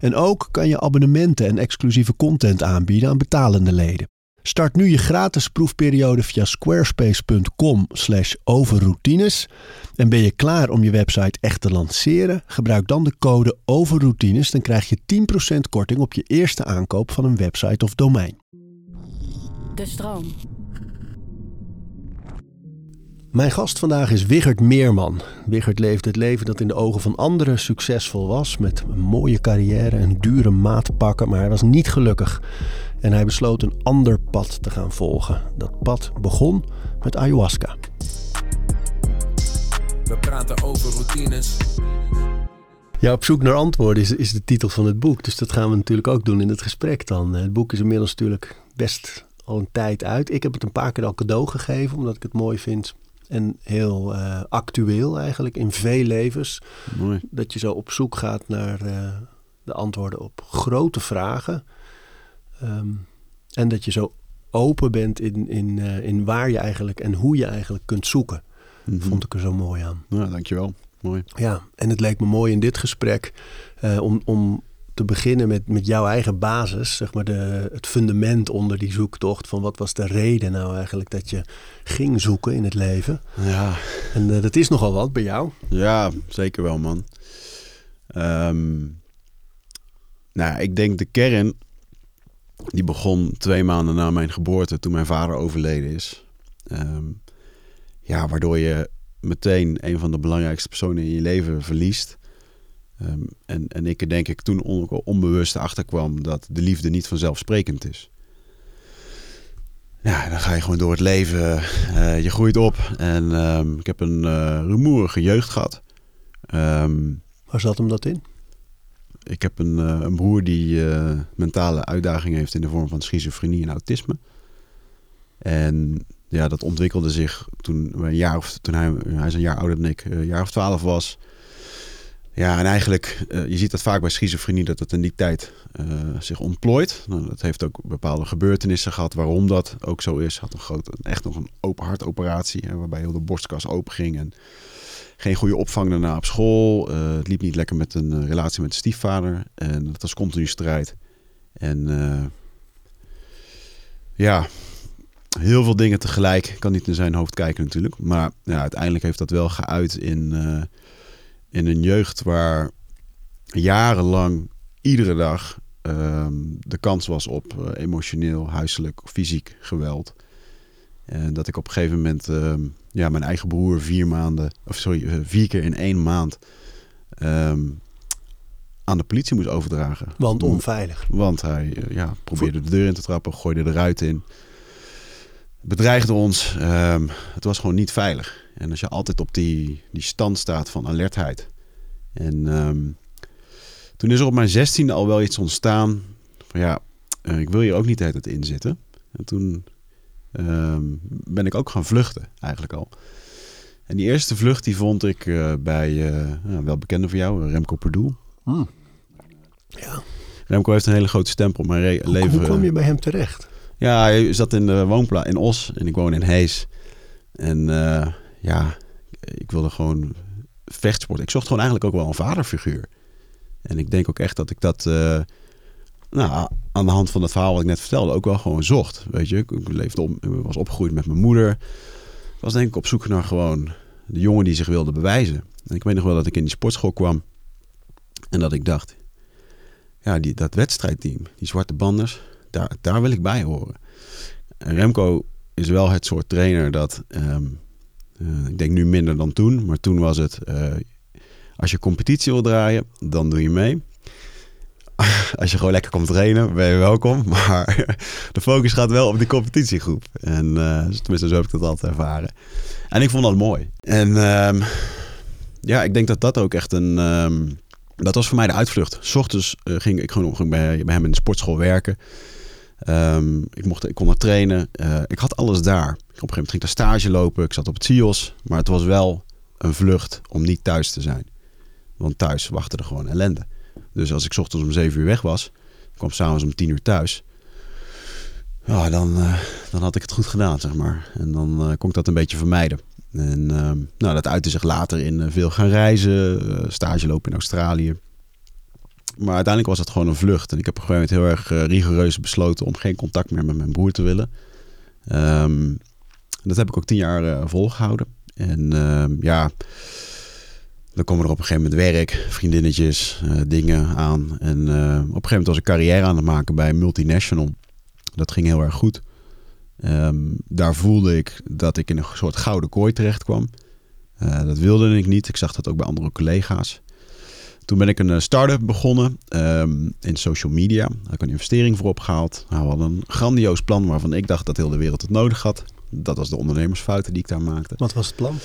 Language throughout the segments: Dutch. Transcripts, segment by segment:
En ook kan je abonnementen en exclusieve content aanbieden aan betalende leden. Start nu je gratis proefperiode via squarespace.com/overroutines. En ben je klaar om je website echt te lanceren? Gebruik dan de code overroutines, dan krijg je 10% korting op je eerste aankoop van een website of domein. De stroom. Mijn gast vandaag is Wigert Meerman. Wigert leeft het leven dat in de ogen van anderen succesvol was, met een mooie carrière en dure maatpakken, maar hij was niet gelukkig. En hij besloot een ander pad te gaan volgen. Dat pad begon met ayahuasca. We praten over routines. Ja, op zoek naar antwoorden is, is de titel van het boek. Dus dat gaan we natuurlijk ook doen in het gesprek dan. Het boek is inmiddels natuurlijk best al een tijd uit. Ik heb het een paar keer al cadeau gegeven, omdat ik het mooi vind. En heel uh, actueel eigenlijk in veel levens. Mooi. Dat je zo op zoek gaat naar uh, de antwoorden op grote vragen. Um, en dat je zo open bent in, in, uh, in waar je eigenlijk en hoe je eigenlijk kunt zoeken. Mm -hmm. Vond ik er zo mooi aan. Ja, dankjewel. Mooi. Ja, en het leek me mooi in dit gesprek om, om te beginnen met, met jouw eigen basis, zeg maar de, het fundament onder die zoektocht. Van wat was de reden nou eigenlijk dat je ging zoeken in het leven? Ja. En uh, dat is nogal wat bij jou. Ja, zeker wel, man. Um, nou, ik denk de kern, die begon twee maanden na mijn geboorte, toen mijn vader overleden is. Um, ja, waardoor je meteen een van de belangrijkste personen in je leven verliest. Um, en, en ik er denk ik toen on, onbewust achter kwam dat de liefde niet vanzelfsprekend is. Ja, dan ga je gewoon door het leven. Uh, je groeit op. En um, ik heb een uh, rumoerige jeugd gehad. Um, Waar zat hem dat in? Ik heb een, uh, een broer die mentale uitdagingen heeft in de vorm van schizofrenie en autisme. En ja, dat ontwikkelde zich toen, een jaar of, toen hij, hij is een jaar ouder dan ik, een jaar of twaalf was. Ja, en eigenlijk, uh, je ziet dat vaak bij schizofrenie dat het in die tijd uh, zich ontplooit. Nou, dat heeft ook bepaalde gebeurtenissen gehad waarom dat ook zo is. Had een grote, echt nog een open hartoperatie, waarbij heel de borstkas open ging. En geen goede opvang daarna op school. Uh, het liep niet lekker met een relatie met de stiefvader. En dat was continu strijd. En ja, heel veel dingen tegelijk. Ik kan niet in zijn hoofd kijken natuurlijk. Maar ja, uiteindelijk heeft dat wel geuit in in een jeugd waar jarenlang iedere dag um, de kans was op uh, emotioneel, huiselijk, fysiek geweld. En dat ik op een gegeven moment um, ja, mijn eigen broer vier maanden, of sorry, uh, vier keer in één maand um, aan de politie moest overdragen. Want onveilig. Want hij uh, ja, probeerde de deur in te trappen, gooide de ruit in. Bedreigde ons. het was gewoon niet veilig. En als je altijd op die, die stand staat van alertheid. En um, toen is er op mijn zestiende al wel iets ontstaan. Van ja, uh, ik wil hier ook niet de hele tijd in zitten. En toen um, ben ik ook gaan vluchten eigenlijk al. En die eerste vlucht die vond ik uh, bij, uh, nou, wel bekende voor jou, Remco Perdoel. Hmm. Ja. Remco heeft een hele grote stempel op mijn hoe, leven. Hoe kwam je bij hem terecht? Ja, hij zat in de woonplaats in Os en ik woon in Hees. En ja, ik wilde gewoon vechtsport. Ik zocht gewoon eigenlijk ook wel een vaderfiguur. En ik denk ook echt dat ik dat, uh, nou, aan de hand van het verhaal wat ik net vertelde, ook wel gewoon zocht. Weet je, ik leefde op, was opgegroeid met mijn moeder. Ik was denk ik op zoek naar gewoon de jongen die zich wilde bewijzen. En ik weet nog wel dat ik in die sportschool kwam en dat ik dacht, ja, die, dat wedstrijdteam, die zwarte banders, daar, daar wil ik bij horen. En Remco is wel het soort trainer dat uh, ik denk nu minder dan toen, maar toen was het... Uh, als je competitie wil draaien, dan doe je mee. als je gewoon lekker komt trainen, ben je welkom. Maar de focus gaat wel op die competitiegroep. En uh, tenminste, zo heb ik dat altijd ervaren. En ik vond dat mooi. En um, ja, ik denk dat dat ook echt een, um, Dat was voor mij de uitvlucht. S ochtends eh, ging ik gewoon ging bij, bij hem in de sportschool werken. Ehm, ik, mocht, ik kon er trainen. Eh, ik had alles daar. Een gegeven moment ging ik daar stage lopen. Ik zat op het CIOS. Maar het was wel een vlucht om niet thuis te zijn. Want thuis wachtte er gewoon ellende. Dus als ik ochtends om 7 uur weg was, kwam s'avonds om 10 uur thuis. Ja, dan, eh, dan had ik het goed gedaan, zeg maar. En dan eh, kon ik dat een beetje vermijden. En ehm, nou, dat uitte zich later in eh, veel gaan reizen, stage lopen in Australië. Maar uiteindelijk was het gewoon een vlucht. En ik heb op een gegeven moment heel erg rigoureus besloten om geen contact meer met mijn broer te willen. Ehm, dat heb ik ook tien jaar eh, volgehouden. En ehm, ja, dan komen er op een gegeven moment werk, vriendinnetjes, eh, dingen aan. En eh, op een gegeven moment was ik carrière aan het maken bij multinational. Dat ging heel erg goed. Ehm, daar voelde ik dat ik in een soort gouden kooi terecht kwam. Dat wilde ik niet. Ik zag dat ook bij andere collega's. Toen ben ik een start-up begonnen ehm, in social media. Daar heb ik een investering voor opgehaald. Nou, we hadden een grandioos plan waarvan ik dacht dat heel de wereld het nodig had. Dat was de ondernemersfouten die ik daar maakte. Wat was het plan?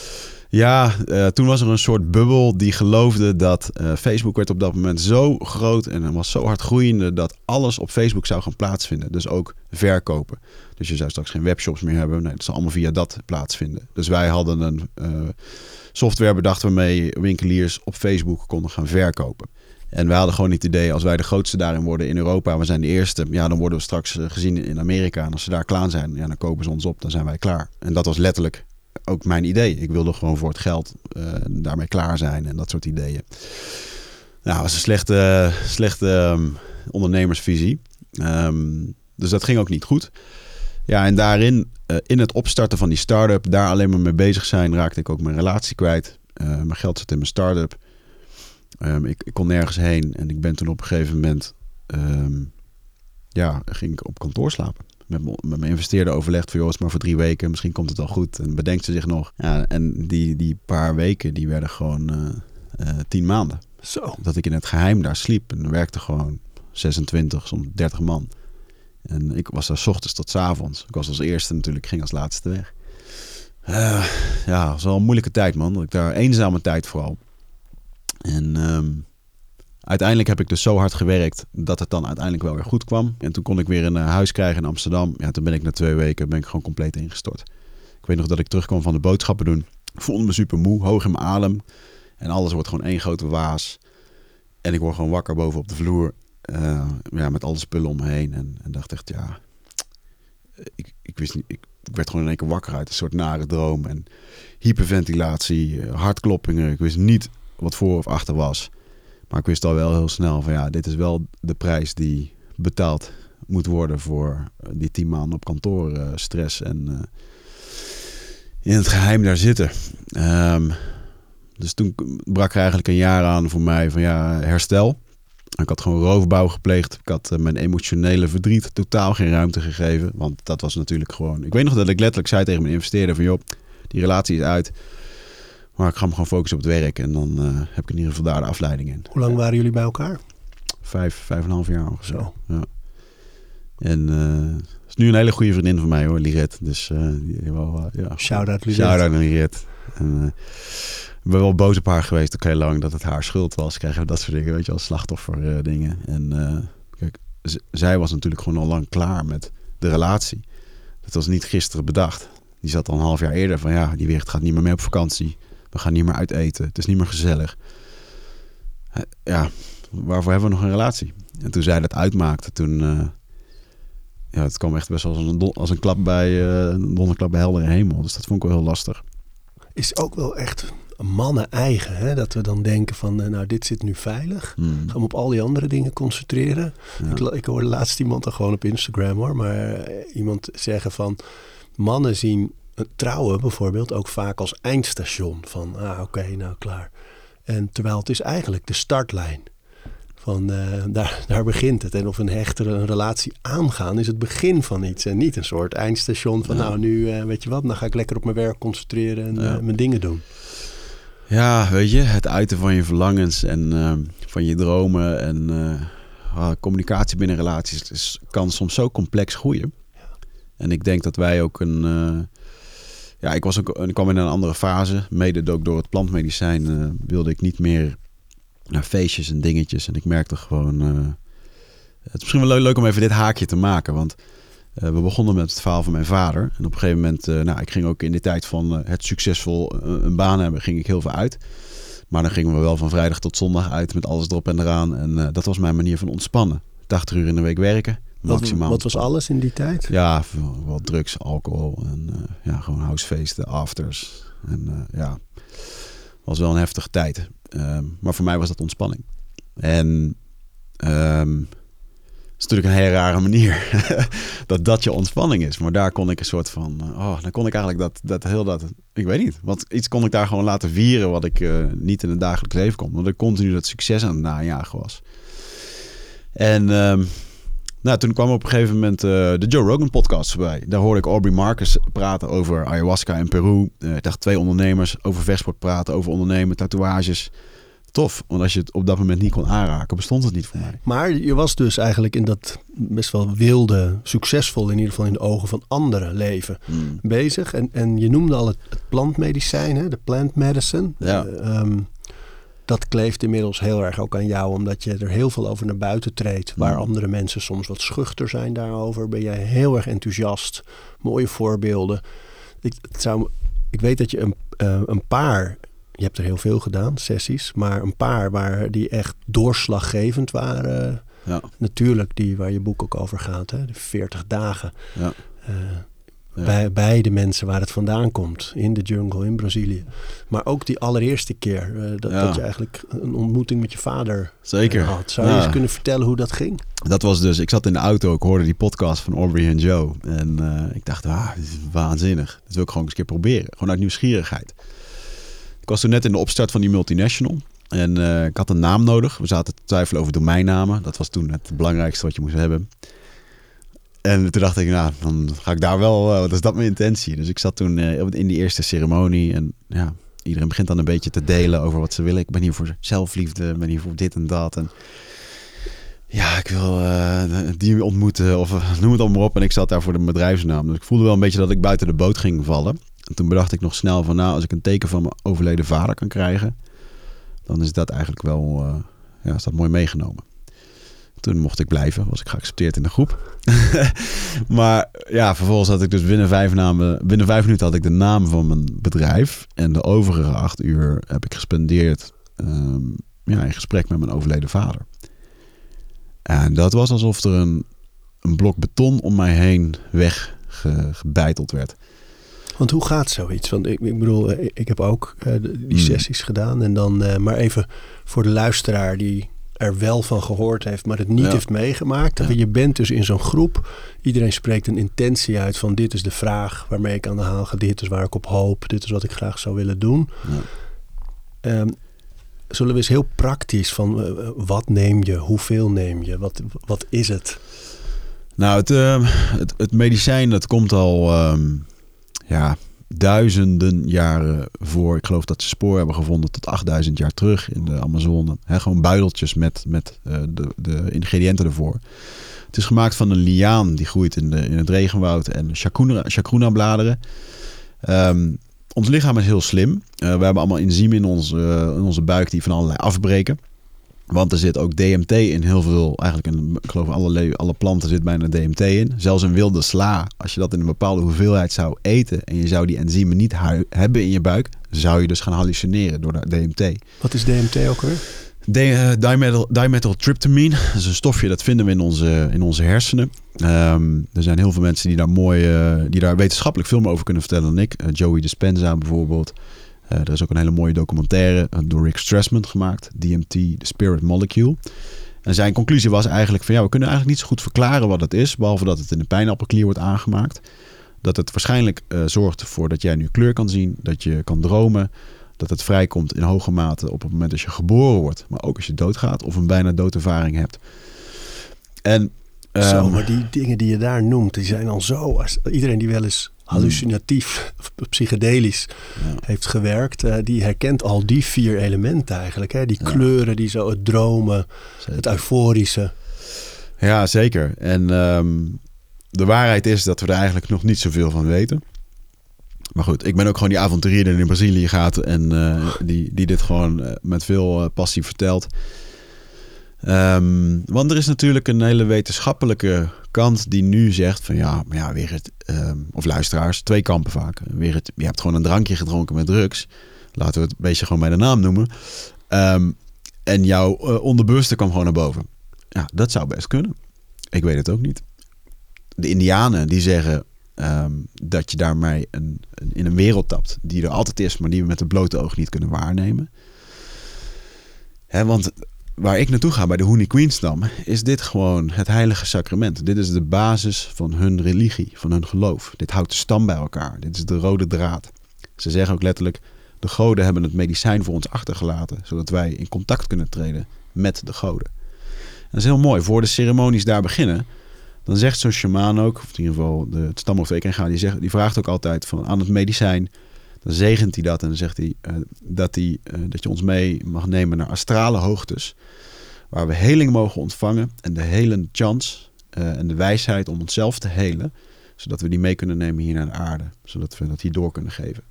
Ja, eh, toen was er een soort bubbel die geloofde dat eh, Facebook werd op dat moment zo groot en was zo hard groeiende dat alles op Facebook zou gaan plaatsvinden. Dus ook verkopen. Dus je zou straks geen webshops meer hebben. Nee, het zal allemaal via dat plaatsvinden. Dus wij hadden een eh, software bedacht waarmee winkeliers op Facebook konden gaan verkopen. En wij hadden gewoon niet het idee, als wij de grootste daarin worden in Europa, we zijn de eerste, ja, dan worden we straks eh, gezien in Amerika. En als ze daar klaar zijn, ja, dan kopen ze ons op, dan zijn wij klaar. En dat was letterlijk ook mijn idee. Ik wilde gewoon voor het geld eh, daarmee klaar zijn en dat soort ideeën. Nou, was een slechte, slechte ehm, ondernemersvisie. Ehm, dus dat ging ook niet goed. Ja, en daarin, eh, in het opstarten van die start-up, daar alleen maar mee bezig zijn, raakte ik ook mijn relatie kwijt. Mijn geld zat in mijn start-up. Ehm, ik, ik kon nergens heen en ik ben toen op een gegeven moment, ehm, ja, ging ik op kantoor slapen. Met, mijn- met mijn investeerder overlegd van, joh, het is maar voor drie weken, misschien komt het al goed. En bedenkt ze zich nog. Ja, en die, die paar weken, die werden gewoon eh, eh, tien maanden. Zo. Dat ik in het geheim daar sliep en er werkte gewoon 26, soms 30 man. En ik was daar 's ochtends tot 's avonds. Ik was als eerste natuurlijk, ging als laatste weg. Eh, ja, het was wel een moeilijke tijd, man. Ik daar eenzame tijd vooral. En ehm, uiteindelijk heb ik dus zo hard gewerkt dat het dan uiteindelijk wel weer goed kwam. En toen kon ik weer een eh, huis krijgen in Amsterdam. Ja, toen ben ik na twee weken ben ik gewoon compleet ingestort. Ik weet nog dat ik terugkwam van de boodschappen doen. Ik voelde me super moe, hoog in mijn adem. En alles wordt gewoon één grote waas. En ik word gewoon wakker boven op de vloer. eh, ja, met alle spullen omheen. En, en dacht echt, ja... Ik, ik wist niet... Ik werd gewoon in één keer wakker uit een soort nare droom. En hyperventilatie, eh, hartkloppingen. Ik wist niet wat voor of achter was. Maar ik wist al wel heel snel van ja, dit is wel de prijs die betaald moet worden voor eh, die tien maanden op kantoor eh, stress en eh, in het geheim daar zitten. Ehm, dus toen brak er eigenlijk een jaar aan voor mij van ja, herstel. Ik had gewoon roofbouw gepleegd. Ik had mijn emotionele verdriet totaal geen ruimte gegeven. Want dat was natuurlijk gewoon... Ik weet nog dat ik letterlijk zei tegen mijn investeerder van... joh, die relatie is uit. Maar ik ga me gewoon focussen op het werk. En dan eh, heb ik in ieder geval daar de afleiding in. Hoe lang waren jullie bij elkaar? Vijf, vijf en een half jaar ongeveer. Zo. Ja. En eh is nu een hele goede vriendin van mij hoor, Liret. Dus die wel, eh, ja. Shout-out Liret. Shout-out naar Liret. En, ik ben wel boos op haar geweest ook heel lang dat het haar schuld was. Krijgen we dat soort dingen, weet je, als slachtoffer dingen. En kijk, zij was natuurlijk gewoon al lang klaar met de relatie. Dat was niet gisteren bedacht. Die zat al een half jaar eerder van ja, die wereld gaat niet meer mee op vakantie. We gaan niet meer uit eten. Het is niet meer gezellig. Eh, Ja, waarvoor hebben we nog een relatie? En toen zij dat uitmaakte, toen... eh, ja, het kwam echt best wel als een, als een klap bij eh, een donderklap bij heldere hemel. Dus dat vond ik wel heel lastig. Is ook wel echt mannen eigen, hè? Dat we dan denken van, nou, dit zit nu veilig. Hmm. Gaan we op al die andere dingen concentreren. Ja. Ik, ik hoorde laatst iemand dan gewoon op Instagram hoor, maar iemand zeggen van mannen zien trouwen bijvoorbeeld ook vaak als eindstation. Van ah oké, nou klaar. En terwijl het is eigenlijk de startlijn. Van eh, daar, daar begint het. En of een hechtere een relatie aangaan is het begin van iets. En niet een soort eindstation van Ja. nou nu eh, weet je wat, dan ga ik lekker op mijn werk concentreren en Ja. eh, mijn dingen doen. Ja, weet je, het uiten van je verlangens en ehm, van je dromen en eh, ah, communicatie binnen relaties is, kan soms zo complex groeien. En ik denk dat wij ook een. Ja, ik, was ook, ik kwam in een andere fase. Mede ook door het plantmedicijn eh, wilde ik niet meer naar feestjes en dingetjes. En ik merkte gewoon... eh, het is misschien wel leuk, om even dit haakje te maken. Want eh, we begonnen met het verhaal van mijn vader. En op een gegeven moment... nou, ik ging ook in de tijd van het succesvol een baan hebben... ging ik heel veel uit. Maar dan gingen we wel van vrijdag tot zondag uit... met alles erop en eraan. En dat was mijn manier van ontspannen. 80 uur in de week werken. Wat, Maximaal wat was ontspannen. alles in die tijd? Ja, wat drugs, alcohol en eh, ja, gewoon housefeesten, afters. En eh, ja, was wel een heftige tijd. Ehm, maar voor mij was dat ontspanning. En het is natuurlijk een hele rare manier dat dat je ontspanning is. Maar daar kon ik een soort van, eh, oh, dan kon ik eigenlijk dat, dat heel dat, ik weet niet. Want iets kon ik daar gewoon laten vieren wat ik niet in het dagelijks leven kon. Omdat ik continu dat succes aan het najagen was. En ehm, nou, toen kwam op een gegeven moment eh, de Joe Rogan podcast voorbij. Daar hoorde ik Aubrey Marcus praten over ayahuasca in Peru. Eh, ik dacht twee ondernemers over vechtsport praten, over ondernemen, tatoeages. Tof, want als je het op dat moment niet kon aanraken, bestond het niet voor mij. Maar je was dus eigenlijk in dat best wel wilde, succesvol in ieder geval in de ogen van anderen leven Hmm. bezig. En, en je noemde al het, het plantmedicijn, hè? de plant medicine. Ja. Eh, ehm, dat kleeft inmiddels heel erg ook aan jou, omdat je er heel veel over naar buiten treedt. Waar Mm. andere mensen soms wat schuchter zijn daarover, ben jij heel erg enthousiast. Mooie voorbeelden. Ik, het zou, ik weet dat je een, eh, een paar, je hebt er heel veel gedaan, sessies, maar een paar waar die echt doorslaggevend waren. Ja, Natuurlijk, die waar je boek ook over gaat, hè? de 40 dagen. ja. Eh, Ja. bij, bij de mensen waar het vandaan komt. In de jungle, in Brazilië. Maar ook die allereerste keer. eh, dat, Ja. dat je eigenlijk een ontmoeting met je vader Zeker. eh, had. Zou je eens kunnen vertellen hoe dat ging? Dat was dus, ik zat in de auto, ik hoorde die podcast van Aubrey en Joe. En eh, ik dacht, ah, dit is waanzinnig. Dat wil ik gewoon eens een keer proberen. Gewoon uit nieuwsgierigheid. Ik was toen net in de opstart van die multinational. En ik had een naam nodig. We zaten te twijfelen over domeinnamen. Dat was toen het belangrijkste wat je moest hebben. En toen dacht ik, nou, dan ga ik daar wel, eh, wat is dat mijn intentie? Dus ik zat toen eh, in die eerste ceremonie. En ja, iedereen begint dan een beetje te delen over wat ze willen. Ik ben hier voor zelfliefde, ben hier voor dit en dat. En ja, ik wil eh, die ontmoeten of noem het allemaal maar op. En ik zat daar voor de bedrijfsnaam. Dus ik voelde wel een beetje dat ik buiten de boot ging vallen. En toen bedacht ik nog snel van, nou, als ik een teken van mijn overleden vader kan krijgen, dan is dat eigenlijk wel, ja, is dat mooi meegenomen. Toen mocht ik blijven, was ik geaccepteerd in de groep. maar ja, vervolgens had ik dus binnen vijf, namen, binnen vijf minuten had ik de naam van mijn bedrijf. En de overige acht uur heb ik gespendeerd ehm, ja, in gesprek met mijn overleden vader. En dat was alsof er een, een blok beton om mij heen weggebeiteld werd. Want hoe gaat zoiets? Want ik, ik bedoel, eh, ik heb ook eh, die Mm. sessies gedaan. En dan, eh, maar even voor de luisteraar die er wel van gehoord heeft, maar het niet Ja. heeft meegemaakt. Ja. Je bent dus in zo'n groep. Iedereen spreekt een intentie uit van dit is de vraag waarmee ik aan de haal ga. Dit is waar ik op hoop. Dit is wat ik graag zou willen doen. Ja. Ehm, zullen we eens heel praktisch van eh, wat neem je? Hoeveel neem je? Wat, wat is het? Nou, het, eh, het, het medicijn dat komt al ehm, ja, duizenden jaren voor. Ik geloof dat ze spoor hebben gevonden tot 8000 jaar terug in de Amazone. Gewoon buideltjes met, met eh, de, de ingrediënten ervoor. Het is gemaakt van een liaan die groeit in, de, in het regenwoud en chacruna, bladeren. Ehm, ons lichaam is heel slim. Eh, we hebben allemaal enzymen in, ons, eh, in onze buik die van allerlei afbreken. Want er zit ook DMT in heel veel, eigenlijk in, ik geloof alle, le- alle planten zit bijna DMT in. Zelfs een wilde sla, als je dat in een bepaalde hoeveelheid zou eten en je zou die enzymen niet hebben in je buik, zou je dus gaan hallucineren door de DMT. Wat is DMT ook weer? Eh, dimethyl, dimethyltryptamine, dat is een stofje dat vinden we in onze, in onze hersenen. Ehm, er zijn heel veel mensen die daar mooi, eh, die daar wetenschappelijk veel meer over kunnen vertellen dan ik. Eh, Joey Dispenza bijvoorbeeld. Eh, er is ook een hele mooie documentaire eh, door Rick Strassman gemaakt, DMT, The Spirit Molecule. En zijn conclusie was eigenlijk van ja, we kunnen eigenlijk niet zo goed verklaren wat het is, behalve dat het in de pijnappelklier wordt aangemaakt. Dat het waarschijnlijk eh, zorgt ervoor dat jij nu kleur kan zien, dat je kan dromen, dat het vrijkomt in hoge mate op het moment dat je geboren wordt, maar ook als je doodgaat of een bijna doodervaring hebt. En zo, ehm, maar die dingen die je daar noemt, die zijn al zo. Als, iedereen die wel eens hallucinatief psychedelisch Ja. heeft gewerkt, eh, die herkent al die vier elementen eigenlijk. Hè? Die Ja. kleuren, die zo het dromen, het euforische. Ja, zeker. En ehm, de waarheid is dat we er eigenlijk nog niet zoveel van weten. Maar goed, ik ben ook gewoon die avonturier die in Brazilië gaat en eh, die, die dit gewoon eh, met veel passie vertelt. Ehm, want er is natuurlijk een hele wetenschappelijke kant die nu zegt van ja, maar ja, weer het, ehm, of luisteraars, twee kampen vaak. Weer het, je hebt gewoon een drankje gedronken met drugs. Laten we het een beetje gewoon bij de naam noemen. Ehm, en jouw uh, onderbewuste kwam gewoon naar boven. Ja, dat zou best kunnen. Ik weet het ook niet. De Indianen die zeggen dat je daarmee een, een, in een wereld tapt die er altijd is, maar die we met het blote oog niet kunnen waarnemen. Hè, want waar ik naartoe ga bij de Hooni Queensdam, is dit gewoon het heilige sacrament. Dit is de basis van hun religie, van hun geloof. Dit houdt de stam bij elkaar. Dit is de rode draad. Ze zeggen ook letterlijk: de goden hebben het medicijn voor ons achtergelaten, zodat wij in contact kunnen treden met de goden. En dat is heel mooi. Voor de ceremonies daar beginnen, dan zegt zo'n shamaan ook, of in ieder geval de, het stamhoofd gaan, die, zegt, die vraagt ook altijd van aan het medicijn. Dan zegent hij dat en dan zegt hij uh, dat, hij uh, dat je ons mee mag nemen naar astrale hoogtes. Waar we heling mogen ontvangen en de hele chance uh, en de wijsheid om onszelf te helen. Zodat we die mee kunnen nemen hier naar de aarde. Zodat we dat hier door kunnen geven.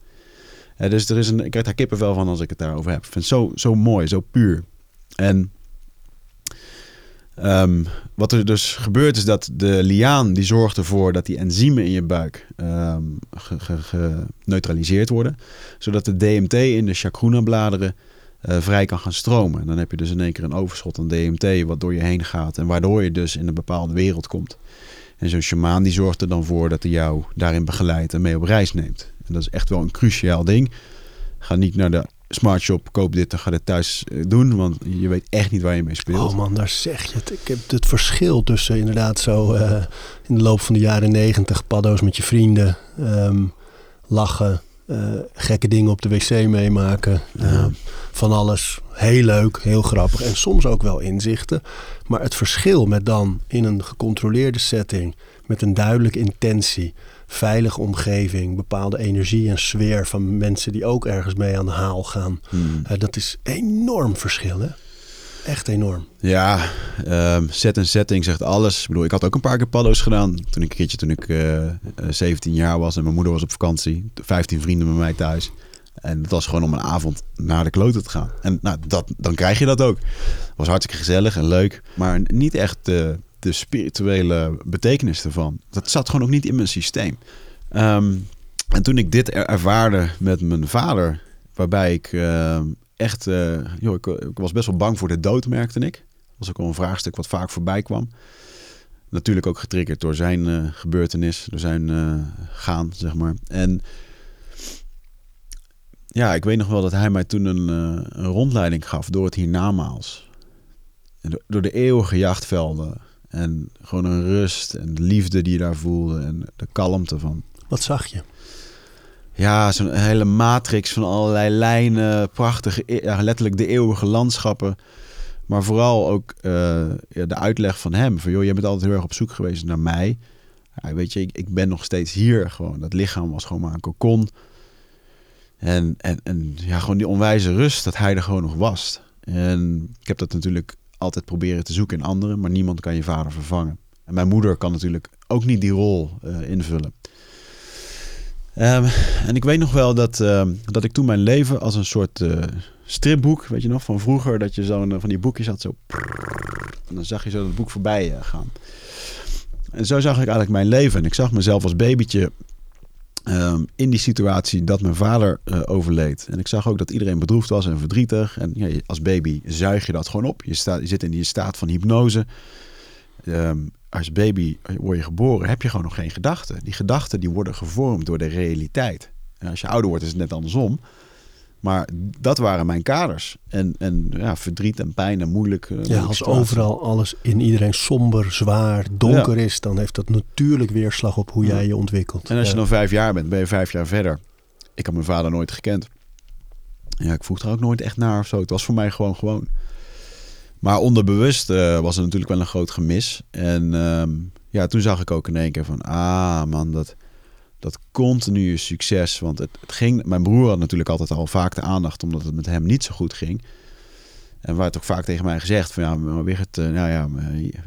dus er is een, ik krijg daar kippenvel van als ik het daarover heb. Ik vind het zo, zo mooi, zo puur. En Um, wat er dus gebeurt is dat de liaan die zorgt ervoor dat die enzymen in je buik um, geneutraliseerd worden. Zodat de DMT in de chacruna-bladeren uh, vrij kan gaan stromen. En dan heb je dus in één keer een overschot aan DMT wat door je heen gaat. En waardoor je dus in een bepaalde wereld komt. En zo'n shamaan die zorgt er dan voor dat hij jou daarin begeleidt en mee op reis neemt. En dat is echt wel een cruciaal ding. Ga niet naar de Smart Shop, koop dit en ga dit thuis eh, doen. Want je weet echt niet waar je mee speelt. Oh man, daar zeg je het. Ik heb het verschil tussen inderdaad zo uh, in de loop van de jaren negentig paddo's met je vrienden. Um, lachen, uh, gekke dingen op de wc meemaken. Ja. van alles. Heel leuk, heel grappig. En soms ook wel inzichten. Maar het verschil met dan in een gecontroleerde setting. Met een duidelijke intentie veilige omgeving, bepaalde energie en sfeer van mensen die ook ergens mee aan de haal gaan. Hmm. Uh, dat is enorm verschil, hè? Echt enorm. Ja, um, set en setting zegt alles. Ik bedoel, ik had ook een paar keer paddo's gedaan. Toen ik een keertje toen ik uh, 17 jaar was en mijn moeder was op vakantie. 15 vrienden met mij thuis. En het was gewoon om een avond naar de kloten te gaan. En nou, dat, dan krijg je dat ook. Was hartstikke gezellig en leuk. Maar niet echt... De spirituele betekenis ervan. Dat zat gewoon ook niet in mijn systeem. Um, en toen ik dit ervaarde met mijn vader, waarbij ik uh, echt, uh, joh, ik, was best wel bang voor de dood, merkte ik. Was ook al een vraagstuk wat vaak voorbij kwam. Natuurlijk ook getriggerd door zijn uh, gebeurtenis, door zijn gaan, zeg maar. En ja, ik weet nog wel dat hij mij toen een, een rondleiding gaf door het hiernamaals. Door de eeuwige jachtvelden, en gewoon een rust en de liefde die je daar voelde en de kalmte van. Wat zag je? Ja, zo'n hele matrix van allerlei lijnen, prachtige, e-, ja, letterlijk de eeuwige landschappen. Maar vooral ook uh, ja, de uitleg van hem. Van joh, je bent altijd heel erg op zoek geweest naar mij. Ja, weet je, ik, ik ben nog steeds hier gewoon. Dat lichaam was gewoon maar een kokon. En, en, en ja, gewoon die onwijze rust dat hij er gewoon nog was. En ik heb dat natuurlijk altijd proberen te zoeken in anderen, maar niemand kan je vader vervangen. En mijn moeder kan natuurlijk ook niet die rol uh, invullen. Um, en ik weet nog wel dat, uh, dat ik toen mijn leven als een soort uh, stripboek, weet je nog, van vroeger, dat je zo'n van die boekjes had, zo. En dan zag je zo dat boek voorbij gaan. En zo zag ik eigenlijk mijn leven. En ik zag mezelf als babytje Um, in die situatie dat mijn vader uh, overleed. En ik zag ook dat iedereen bedroefd was en verdrietig. En ja, als baby zuig je dat gewoon op. Je, staat, je zit in die staat van hypnose. Um, als baby word je geboren, heb je gewoon nog geen gedachten. Die gedachten die worden gevormd door de realiteit. En als je ouder wordt, is het net andersom. Maar dat waren mijn kaders. En, en ja, verdriet en pijn en moeilijk. Uh, ja, als overal alles in iedereen somber, zwaar, donker is, dan heeft dat natuurlijk weerslag op hoe jij je ontwikkelt. En als je dan vijf jaar bent, ben je vijf jaar verder. Ik heb mijn vader nooit gekend. Ja, ik vroeg er ook nooit echt naar of zo. Het was voor mij gewoon gewoon. Maar onderbewust uh, was er natuurlijk wel een groot gemis. En uh, ja, toen zag ik ook in één keer van, ah man, dat dat continue succes. Want het, het, ging. Mijn broer had natuurlijk altijd al vaak de aandacht, omdat het met hem niet zo goed ging. En werd ook vaak tegen mij gezegd: van ja, maar weer het, nou ja,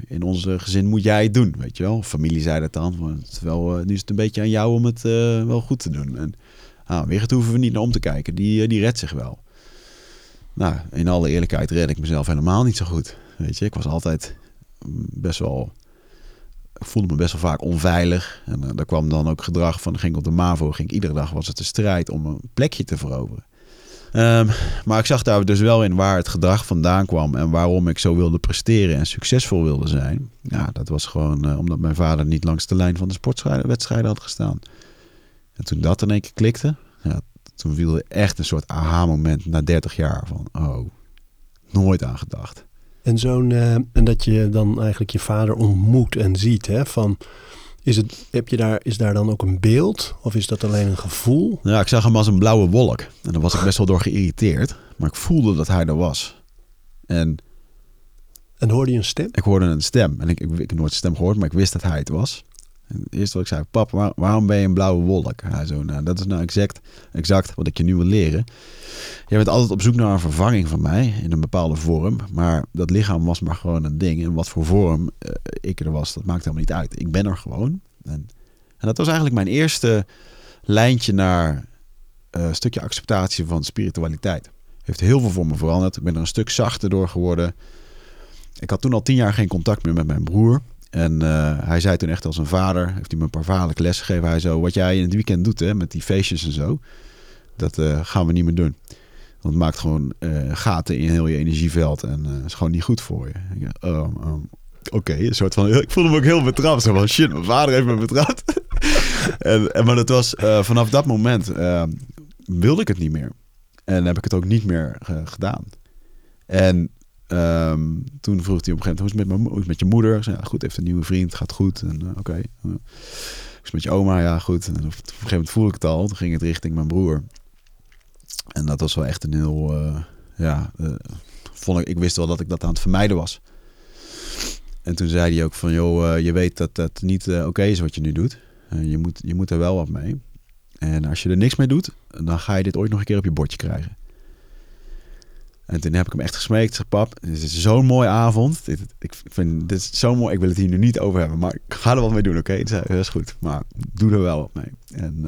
in onze gezin moet jij het doen, weet je wel. Familie zei dat dan. Want het wel, uh, nu is het een beetje aan jou om het uh, wel goed te doen. En Ah, Wigert hoeven we niet naar om te kijken. Die, eh, die redt zich wel. Nou, in alle eerlijkheid red ik mezelf helemaal niet zo goed. Weet je, ik was altijd mm, best wel... Ik voelde me best wel vaak onveilig. En uh, daar kwam dan ook gedrag van... ging op de MAVO, ging iedere dag was het een strijd om een plekje te veroveren. Um, maar ik zag daar dus wel in waar het gedrag vandaan kwam en waarom ik zo wilde presteren en succesvol wilde zijn. Ja, dat was gewoon uh, omdat mijn vader niet langs de lijn van de sportwedstrijden had gestaan. En toen dat in één keer klikte, ja, toen viel er echt een soort aha-moment na 30 jaar van, oh, nooit aan gedacht. En zo'n, uh, en dat je dan eigenlijk je vader ontmoet en ziet, hè, van is, het, heb je daar, is daar dan ook een beeld of is dat alleen een gevoel? Ja, ik zag hem als een blauwe wolk. En daar was ik best wel door geïrriteerd. Maar ik voelde dat hij er was. En, en hoorde je een stem? Ik hoorde een stem. En ik, ik, ik heb nooit een stem gehoord, maar ik wist dat hij het was. En eerst wat ik zei, pap, waar, waarom ben je een blauwe wolk? Hij zo, nou, dat is nou exact, exact wat ik je nu wil leren. Je bent altijd op zoek naar een vervanging van mij in een bepaalde vorm. Maar dat lichaam was maar gewoon een ding. En wat voor vorm uh, ik er was, dat maakt helemaal niet uit. Ik ben er gewoon. En, en dat was eigenlijk mijn eerste lijntje naar uh, stukje acceptatie van spiritualiteit. Heeft heel veel voor me veranderd. Ik ben er een stuk zachter door geworden. Ik had toen al tien jaar geen contact meer met mijn broer. En uh, hij zei toen echt als een vader, heeft hij me een paar vaderlijke lessen gegeven. Hij zo, wat jij in het weekend doet hè, met die feestjes en zo, dat gaan we niet meer doen. Want het maakt gewoon uh, gaten in heel je energieveld en is gewoon niet goed voor je. Oh, um, Oké, een soort van, ik voelde me ook heel betrapt. Zo van, shit, mijn vader heeft me betrapt. en, en, maar dat was, vanaf dat moment wilde ik het niet meer. En heb ik het ook niet meer gedaan. En Um, toen vroeg hij op een gegeven moment, hoe is het met, mijn, met je moeder? Ja, goed, heeft een nieuwe vriend, gaat goed. En oké. Okay. Het met je oma? Ja, goed. En op een gegeven moment voelde ik het al. Toen ging het richting mijn broer. En dat was wel echt een heel, uh, ja, vond ik, ik wist wel dat ik dat aan het vermijden was. En toen zei hij ook van, joh, je weet dat dat niet oké is wat je nu doet. je, moet, je moet er wel wat mee. En als je er niks mee doet, dan ga je dit ooit nog een keer op je bordje krijgen. En toen heb ik hem echt gesmeekt. Zeg, pap, dit is zo'n mooie avond. Dit, ik vind dit is zo mooi. Ik wil het hier nu niet over hebben, maar ik ga er wat mee doen, oké? Dat is goed, maar doe er wel wat mee. En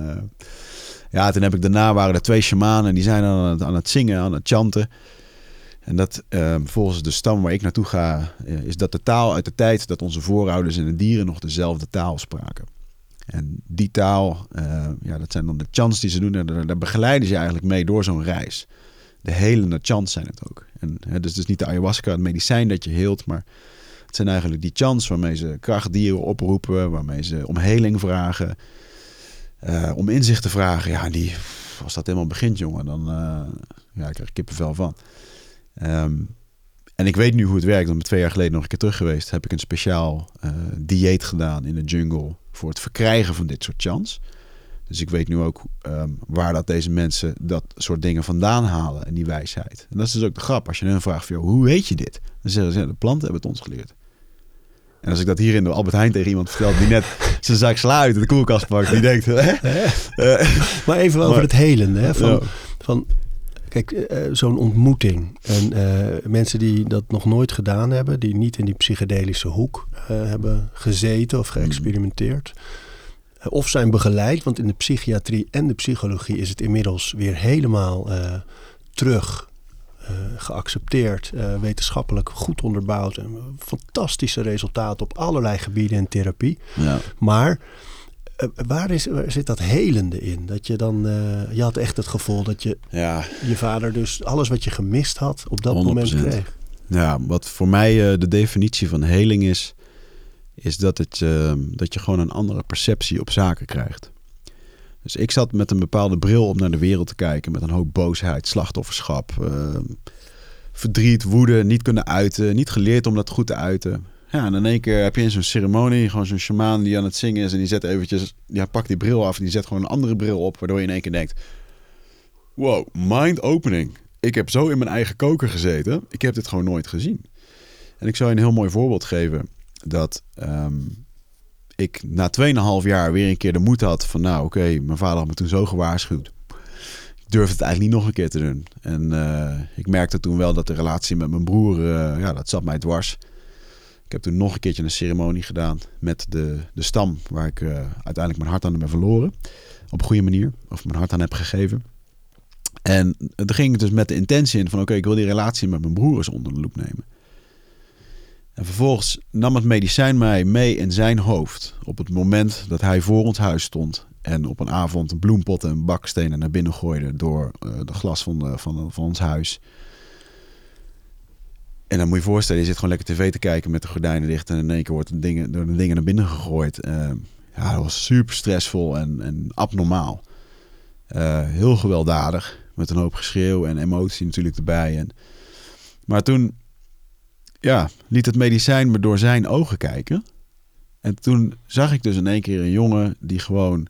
ja, toen heb ik daarna waren er twee shamanen. Die zijn aan het, aan het zingen, aan het chanten. En dat uh, volgens de stam waar ik naartoe ga, uh, is dat de taal uit de tijd dat onze voorouders en de dieren nog dezelfde taal spraken. En die taal, ja, dat zijn dan de chants die ze doen. En daar, begeleiden ze eigenlijk mee door zo'n reis de helende chants zijn het ook. En, dus, dus niet de ayahuasca, het medicijn dat je heelt, maar het zijn eigenlijk die chants waarmee ze krachtdieren oproepen, waarmee ze om heling vragen, uh, om inzicht te vragen. Ja, die, als dat helemaal begint, jongen, dan uh, ja, ik krijg ik kippenvel van. Um, en ik weet nu hoe het werkt. Want twee jaar geleden nog een keer terug geweest, heb ik een speciaal uh, dieet gedaan in de jungle voor het verkrijgen van dit soort chants. Dus ik weet nu ook um, waar dat deze mensen dat soort dingen vandaan halen en die wijsheid. En dat is dus ook de grap. Als je hen vraagt, joh, hoe weet je dit? Dan zeggen ze, de planten hebben het ons geleerd. En als ik dat hier in de Albert Heijn tegen iemand vertel die net zijn zak sluit en de koelkast pakt, die denkt... Hè? maar even over maar, het helen. Hè? Van, ja. van, kijk, uh, zo'n ontmoeting. En uh, mensen die dat nog nooit gedaan hebben, die niet in die psychedelische hoek hebben gezeten of geëxperimenteerd... Mm of zijn begeleid. Want in de psychiatrie en de psychologie is het inmiddels weer helemaal terug geaccepteerd, uh, wetenschappelijk goed onderbouwd en fantastische resultaten op allerlei gebieden in therapie. Ja. Maar waar, is, waar zit dat helende in? Dat je dan, je had echt het gevoel dat je ja. je vader dus alles wat je gemist had op dat 100%. moment kreeg. Ja, wat voor mij de definitie van heling is, is dat, het, uh, dat je gewoon een andere perceptie op zaken krijgt. Dus ik zat met een bepaalde bril op naar de wereld te kijken, met een hoop boosheid, slachtofferschap, uh, verdriet, woede, niet kunnen uiten, niet geleerd om dat goed te uiten. Ja, en in één keer heb je in zo'n ceremonie gewoon zo'n shamaan die aan het zingen is en die zet eventjes, ja, pakt die bril af en die zet gewoon een andere bril op, waardoor je in één keer denkt, wow, mind opening. Ik heb zo in mijn eigen koker gezeten, ik heb dit gewoon nooit gezien. En ik zou je een heel mooi voorbeeld geven dat um, ik na 2,5 jaar weer een keer de moed had van nou oké, mijn vader had me toen zo gewaarschuwd. Ik durfde het eigenlijk niet nog een keer te doen. En uh, ik merkte toen wel dat de relatie met mijn broer, uh, ja, dat zat mij dwars. Ik heb toen nog een keertje een ceremonie gedaan met de, de stam waar ik eh, uiteindelijk mijn hart aan ben verloren. Op een goede manier. Of mijn hart aan heb gegeven. En toen ging ik dus met de intentie in van oké, ik wil die relatie met mijn broer eens onder de loep nemen. En vervolgens nam het medicijn mij mee in zijn hoofd. Op het moment dat hij voor ons huis stond. En op een avond een bloempot en bakstenen naar binnen gooide door uh, de glas van, van, ons huis. En dan moet je je voorstellen, je zit gewoon lekker tv te kijken met de gordijnen dicht. En in één keer wordt de dingen, door de dingen naar binnen gegooid. Uh, ja, dat was super stressvol en, en abnormaal. Uh, heel gewelddadig. Met een hoop geschreeuw en emotie natuurlijk erbij. En, maar toen ja, liet het medicijn me door zijn ogen kijken. En toen zag ik dus in één keer een jongen die gewoon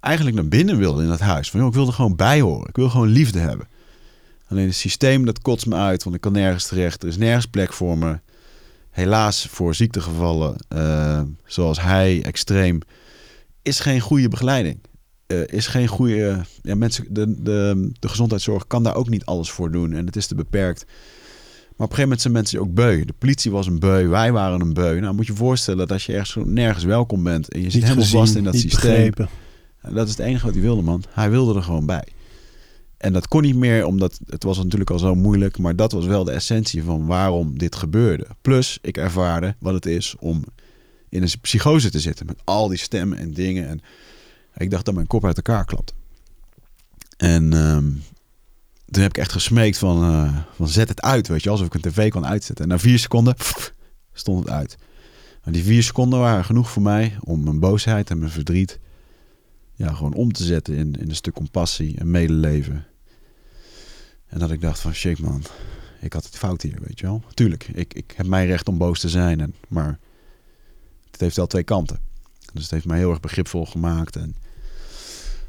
eigenlijk naar binnen wilde in dat huis. Van, joh, ik wilde gewoon bijhoren. Ik wil gewoon liefde hebben. Alleen het systeem dat kotst me uit, want ik kan nergens terecht. Er is nergens plek voor me. Helaas voor ziektegevallen, uh, zoals hij, extreem, is geen goede begeleiding. Uh, is geen goede. ja, mensen, de, de, de gezondheidszorg kan daar ook niet alles voor doen en het is te beperkt. Maar op een gegeven moment zijn mensen ook beu. De politie was een beu, wij waren een beu. Nou, moet je je voorstellen dat als je ergens nergens welkom bent en je zit helemaal vast in dat systeem. Begrepen. Dat is het enige wat hij wilde, man. Hij wilde er gewoon bij. En dat kon niet meer, omdat het was natuurlijk al zo moeilijk. Maar dat was wel de essentie van waarom dit gebeurde. Plus, ik ervaarde wat het is om in een psychose te zitten. Met al die stemmen en dingen. En ik dacht dat mijn kop uit elkaar klapte. En um, toen heb ik echt gesmeekt van, uh, van zet het uit, weet je. Alsof ik een tv kon uitzetten. En na vier seconden stond het uit. En die vier seconden waren genoeg voor mij om mijn boosheid en mijn verdriet ja, gewoon om te zetten in, in een stuk compassie en medeleven. En dat ik dacht van shit man, ik had het fout hier, weet je wel. Tuurlijk, ik, ik heb mijn recht om boos te zijn, en, maar het heeft wel twee kanten. Dus het heeft mij heel erg begripvol gemaakt. En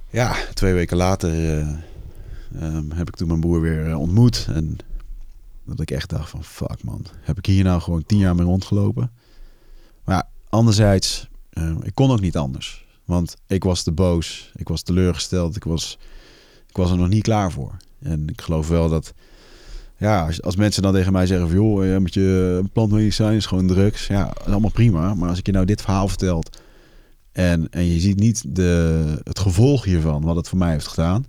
ja, twee weken later uh, um, heb ik toen mijn broer weer uh, ontmoet. En dat ik echt dacht van fuck man, heb ik hier nou gewoon tien jaar mee rondgelopen? Maar anderzijds, uh, ik kon ook niet anders. Want ik was te boos, ik was teleurgesteld, ik was, ik was er nog niet klaar voor. En ik geloof wel dat, ja, als, als mensen dan tegen mij zeggen van joh, je met je plantmedicijn is gewoon drugs. Ja, allemaal prima. Maar als ik je nou dit verhaal vertelt en, en je ziet niet de, het gevolg hiervan, wat het voor mij heeft gedaan.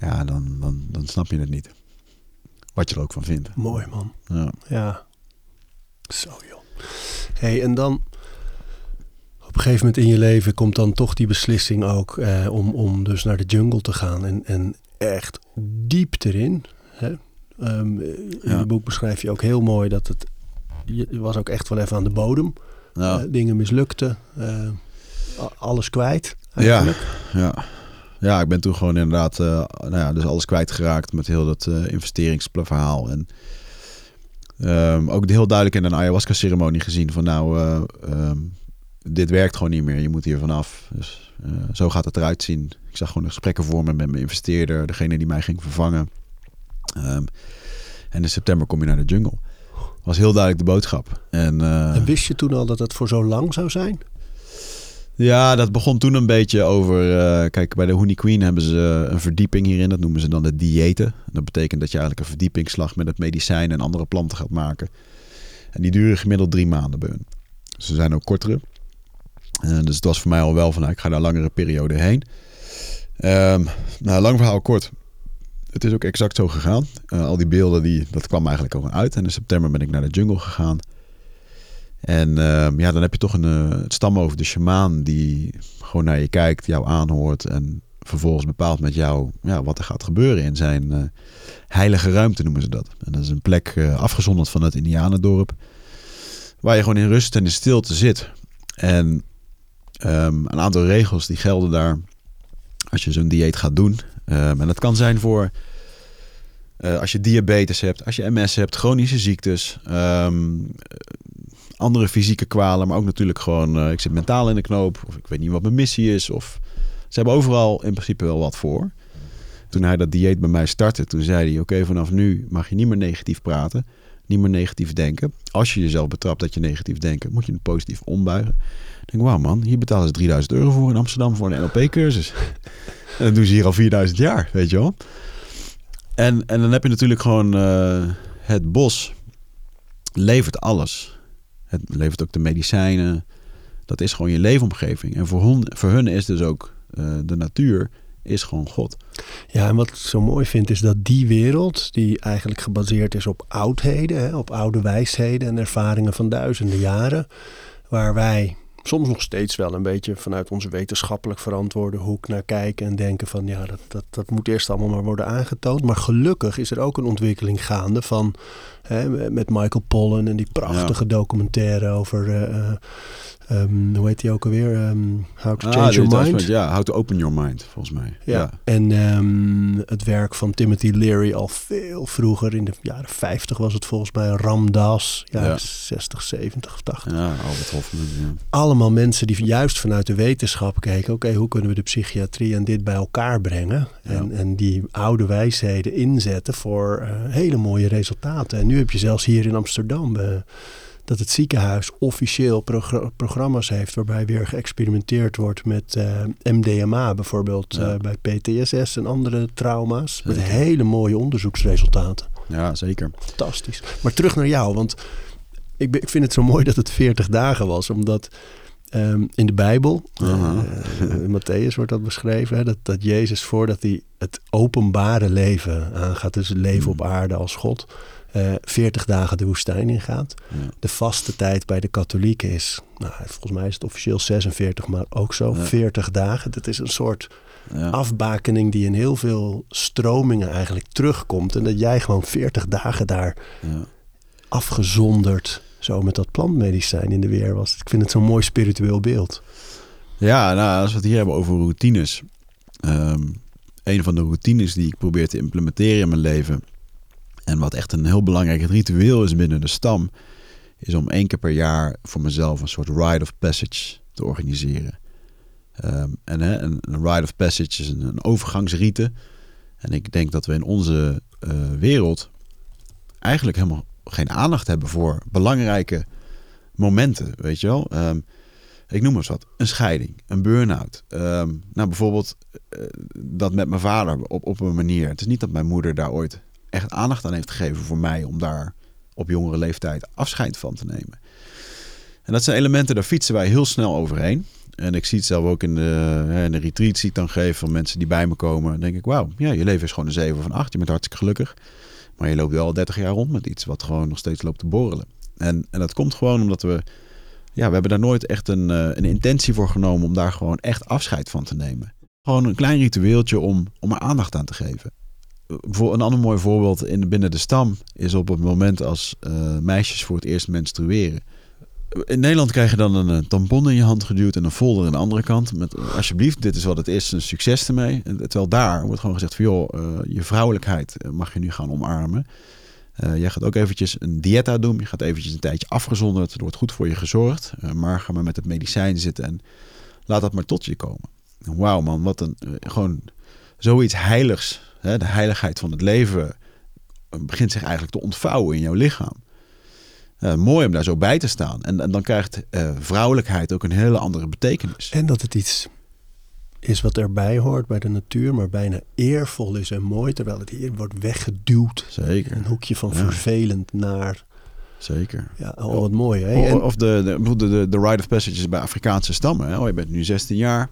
Ja, dan, dan, dan snap je het niet. Wat je er ook van vindt. Mooi man. Ja. ja. Zo joh. hey, en dan op een gegeven moment in je leven komt dan toch die beslissing ook eh, om, om dus naar de jungle te gaan. En, en echt diep erin. Hè? Um, in ja. het boek beschrijf je ook heel mooi dat het... Je was ook echt wel even aan de bodem. Ja. Uh, dingen mislukten. Uh, alles kwijt eigenlijk. Ja, ja. Ja, ik ben toen gewoon inderdaad... nou ja, dus alles kwijtgeraakt met heel dat investeringsverhaal. En um, ook heel duidelijk in een ayahuasca-ceremonie gezien van nou... Um, dit werkt gewoon niet meer. Je moet hier vanaf. Dus uh, zo gaat het eruit zien. Ik zag gewoon de gesprekken voor me met mijn investeerder, degene die mij ging vervangen. Um, en in september kom je naar de jungle. Was heel duidelijk de boodschap. En, uh, en wist je toen al dat het voor zo lang zou zijn? Ja, dat begon toen een beetje over. Uh, kijk, bij de Honey Queen hebben ze een verdieping hierin. Dat noemen ze dan de diëten. Dat betekent dat je eigenlijk een verdiepingsslag met het medicijn en andere planten gaat maken. En die duren gemiddeld drie maanden bij hun. Ze zijn ook kortere. Uh, dus het was voor mij al wel van, nou, ik ga daar langere periode heen. Um, nou, lang verhaal kort. Het is ook exact zo gegaan. Al die beelden, die, dat kwam eigenlijk al uit. En in september ben ik naar de jungle gegaan. En uh, ja, dan heb je toch een uh, het stam over de shamaan die gewoon naar je kijkt, jou aanhoort en vervolgens bepaalt met jou ja, wat er gaat gebeuren in zijn heilige ruimte noemen ze dat. En dat is een plek afgezonderd van het Indianendorp, waar je gewoon in rust en in stilte zit. En um, een aantal regels die gelden daar als je zo'n dieet gaat doen. Um, en dat kan zijn voor uh, als je diabetes hebt, als je MS hebt, chronische ziektes, andere fysieke kwalen, maar ook natuurlijk gewoon, uh, ik zit mentaal in de knoop, of ik weet niet wat mijn missie is. Of, ze hebben overal in principe wel wat voor. Toen hij dat dieet bij mij startte, toen zei hij: Oké, vanaf nu mag je niet meer negatief praten, niet meer negatief denken. Als je jezelf betrapt dat je negatief denkt, moet je het positief ombuigen denk, wauw man, hier betalen ze 3000 euro voor in Amsterdam voor een NLP-cursus. en dat doen ze hier al 4000 jaar, weet je wel. En, en dan heb je natuurlijk gewoon uh, het bos levert alles. Het levert ook de medicijnen. Dat is gewoon je leefomgeving. En voor hun, voor hun is dus ook eh, de natuur is gewoon God. Ja, en wat ik zo mooi vind is dat die wereld, die eigenlijk gebaseerd is op oudheden, hè, op oude wijsheden en ervaringen van duizenden jaren, waar wij soms nog steeds wel een beetje vanuit onze wetenschappelijk verantwoorde hoek naar kijken en denken van ja, dat, dat, dat moet eerst allemaal maar worden aangetoond. Maar gelukkig is er ook een ontwikkeling gaande van hè, met Michael Pollan en die prachtige documentaire over uh, Um, hoe heet die ook alweer? Um, how to ah, Change Your Mind. Ja, How to Open Your Mind, volgens mij. Ja, en um, het werk van Timothy Leary al veel vroeger, in de jaren 50 was het volgens mij, Ramdas, jaren ja. 60, 70 of 80. Ja, Albert Hofman, ja. Allemaal mensen die juist vanuit de wetenschap keken, oké, hoe kunnen we de psychiatrie en dit bij elkaar brengen? En, en die oude wijsheden inzetten voor uh, hele mooie resultaten. En nu heb je zelfs hier in Amsterdam... Uh, dat het ziekenhuis officieel programma's heeft waarbij weer geëxperimenteerd wordt met uh, eh, MDMA, bijvoorbeeld uh, bij PTSS en andere trauma's. Met hele mooie onderzoeksresultaten. Ja, zeker. Fantastisch. Maar terug naar jou, want ik, ik vind het zo mooi dat het 40 dagen was, omdat um, in de Bijbel, uh, in Matthäus wordt dat beschreven, hè, dat, dat Jezus voordat hij het openbare leven aangaat, dus het leven hmm. op aarde als God uh, eh, 40 dagen de woestijn ingaat. De vaste tijd bij de katholieken is, nou, volgens mij is het officieel 46, maar ook zo 40 dagen. Dat is een soort ja. afbakening die in heel veel stromingen eigenlijk terugkomt. En dat jij gewoon 40 dagen daar afgezonderd zo met dat plantmedicijn in de weer was. Ik vind het zo'n mooi spiritueel beeld. Ja, nou, als we het hier hebben over routines. Um, een van de routines die ik probeer te implementeren in mijn leven en wat echt een heel belangrijk ritueel is binnen de stam, is om één keer per jaar voor mezelf een soort rite of passage te organiseren. Um, en hè, een, rite of passage is een, een, overgangsrite. En ik denk dat we in onze uh, wereld eigenlijk helemaal geen aandacht hebben voor belangrijke momenten, weet je wel. Um, ik noem eens wat, een scheiding, een burn-out. Um, nou, bijvoorbeeld uh, dat met mijn vader op, op een manier. Het is niet dat mijn moeder daar ooit echt aandacht aan heeft gegeven voor mij om daar op jongere leeftijd afscheid van te nemen. En dat zijn elementen, daar fietsen wij heel snel overheen. En ik zie het zelf ook in de, in de retreat zie ik dan geven van mensen die bij me komen. Dan denk ik, wauw, ja, je leven is gewoon een 7 van 8. Je bent hartstikke gelukkig. Maar je loopt wel al 30 jaar rond met iets wat gewoon nog steeds loopt te borrelen. En, en dat komt gewoon omdat we, ja, we hebben daar nooit echt een, eh, een intentie voor genomen om daar gewoon echt afscheid van te nemen. Gewoon een klein ritueeltje om, om er aandacht aan te geven voor een ander mooi voorbeeld in, binnen de stam is op het moment als uh, meisjes voor het eerst menstrueren. In Nederland krijg je dan een, een tampon in je hand geduwd en een folder aan de andere kant. Met alsjeblieft, dit is wat het is, een succes ermee. Terwijl daar wordt gewoon gezegd van joh, je vrouwelijkheid mag je nu gaan omarmen. Uh, jij gaat ook eventjes een dieta doen. Je gaat eventjes een tijdje afgezonderd. Er wordt goed voor je gezorgd. maar ga maar met het medicijn zitten en laat dat maar tot je komen. Wauw man, wat een gewoon zoiets heiligs de heiligheid van het leven eh, begint zich eigenlijk te ontvouwen in jouw lichaam. Uh, mooi om daar zo bij te staan. En, en dan krijgt uh, vrouwelijkheid ook een hele andere betekenis. En dat het iets is wat erbij hoort bij de natuur, maar bijna eervol is en mooi, terwijl het hier wordt weggeduwd. Zeker. Een hoekje van vervelend naar. Zeker. Ja, oh, wat mooi. Hè? En... Of de, de, de, de rite of passages bij Afrikaanse stammen. Hè? Oh, je bent nu 16 jaar.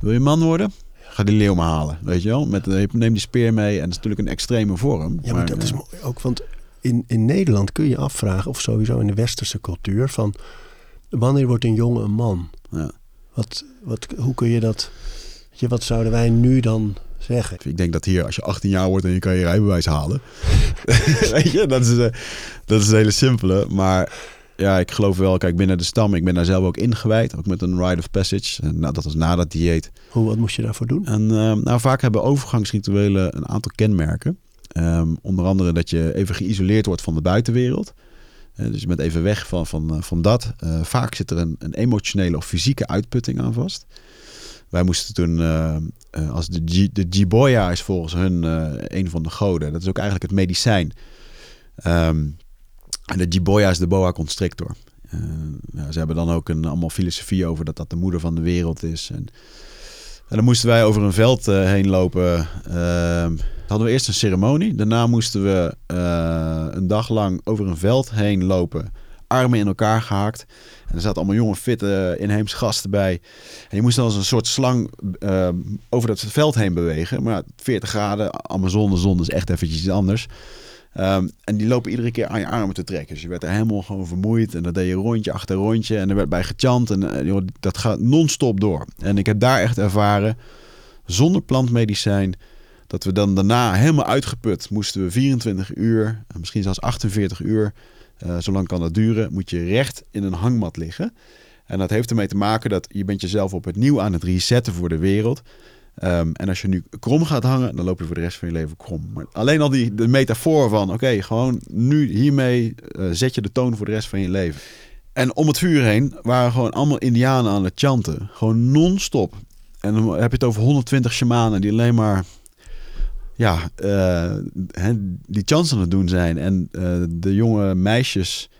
Wil je man worden? Ga die leeuw maar halen, weet je wel. Met, neem die speer mee en dat is natuurlijk een extreme vorm. Ja, maar, dat is mooi ook, want in, in Nederland kun je afvragen, of sowieso in de westerse cultuur, van wanneer wordt een jongen een man? Ja. Wat, wat, hoe kun je dat, je, wat zouden wij nu dan zeggen? Ik denk dat hier, als je 18 jaar wordt en je kan je rijbewijs halen, weet je, dat is, uh, dat is een hele simpele, maar ja, ik geloof wel, kijk, binnen de stam, ik ben daar zelf ook ingewijd, ook met een rite of passage. En, nou, dat was na dat dieet. Hoe, wat moest je daarvoor doen? En uh, nou, vaak hebben overgangsrituelen een aantal kenmerken. Um, onder andere dat je even geïsoleerd wordt van de buitenwereld. Uh, dus je bent even weg van, van, uh, van dat. Uh, vaak zit er een, een, emotionele of fysieke uitputting aan vast. Wij moesten toen, als de, G, de Jiboya is volgens hun een van de goden. Dat is ook eigenlijk het medicijn. Um, en de Jiboya is de boa constrictor. Ja, ze hebben dan ook een allemaal filosofie over dat dat de moeder van de wereld is. En, en dan moesten wij over een veld uh, heen lopen. Uh, hadden we eerst een ceremonie. Daarna moesten we uh, een dag lang over een veld heen lopen. armen in elkaar gehaakt. En er zaten allemaal jonge, fitte inheemse gasten bij. En je moest dan als een soort slang uh, over dat veld heen bewegen. Maar 40 graden, Amazon, de zon is echt eventjes iets anders. Um, en die lopen iedere keer aan je armen te trekken. Dus je werd er helemaal gewoon vermoeid. En dan deed je rondje achter rondje. En er werd bij gechant. En uh, joh, dat gaat non-stop door. En ik heb daar echt ervaren, zonder plantmedicijn, dat we dan daarna helemaal uitgeput moesten we 24 uur, misschien zelfs 48 uur, uh, zo lang kan dat duren, moet je recht in een hangmat liggen. En dat heeft ermee te maken dat je bent jezelf op het nieuw aan het resetten voor de wereld. Um, en als je nu krom gaat hangen, dan loop je voor de rest van je leven krom. Maar alleen al die de metafoor van, oké, gewoon nu hiermee uh, zet je de toon voor de rest van je leven. En om het vuur heen waren gewoon allemaal indianen aan het chanten. Gewoon non-stop. En dan heb je het over 120 shamanen die alleen maar ja, uh, die chants aan het doen zijn. En uh, de jonge meisjes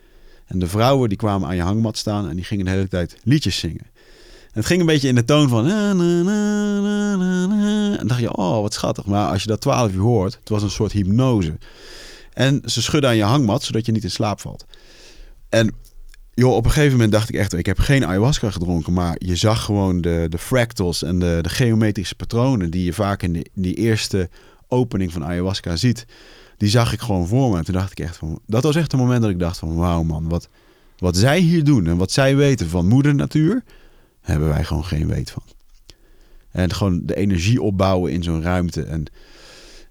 en de vrouwen die kwamen aan je hangmat staan en die gingen de hele tijd liedjes zingen. En het ging een beetje in de toon van. Na, na, en dacht je, oh wat schattig. Maar als je dat twaalf uur hoort, het was een soort hypnose. En ze schudden aan je hangmat zodat je niet in slaap valt. En joh, op een gegeven moment dacht ik echt, ik heb geen ayahuasca gedronken, maar je zag gewoon de, de fractals en de, de geometrische patronen die je vaak in, de, in die eerste opening van ayahuasca ziet, die zag ik gewoon voor me. En toen dacht ik echt van, dat was echt een moment dat ik dacht van, wauw man, wat, wat zij hier doen en wat zij weten van moeder natuur, hebben wij gewoon geen weet van. En gewoon de energie opbouwen in zo'n ruimte. En,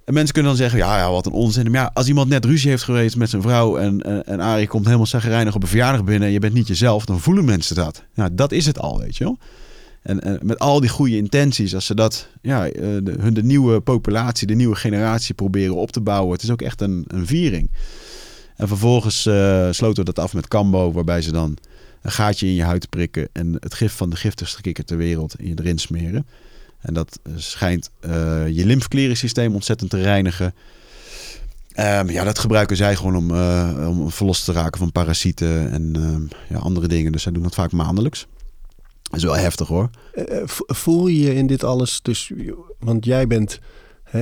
en mensen kunnen dan zeggen, ja, ja, wat een onzin. Maar ja, als iemand net ruzie heeft geweest met zijn vrouw en, en, Arie komt helemaal zagrijnig op een verjaardag binnen en je bent niet jezelf, dan voelen mensen dat. Nou, dat is het al, weet je wel. En, en, met al die goede intenties, als ze dat, ja, de, hun de nieuwe populatie, de nieuwe generatie proberen op te bouwen. Het is ook echt een, een viering. En vervolgens uh, sloten we dat af met Cambo, waarbij ze dan een gaatje in je huid prikken en het gif van de giftigste kikker ter wereld in je erin smeren. En dat schijnt uh, je lymfklierensysteem ontzettend te reinigen. Um, ja, dat gebruiken zij gewoon om, uh, om verlost te raken van parasieten en uh, ja, andere dingen. Dus zij doen dat vaak maandelijks. Dat is wel heftig hoor. Voel je je in dit alles, dus, want jij bent,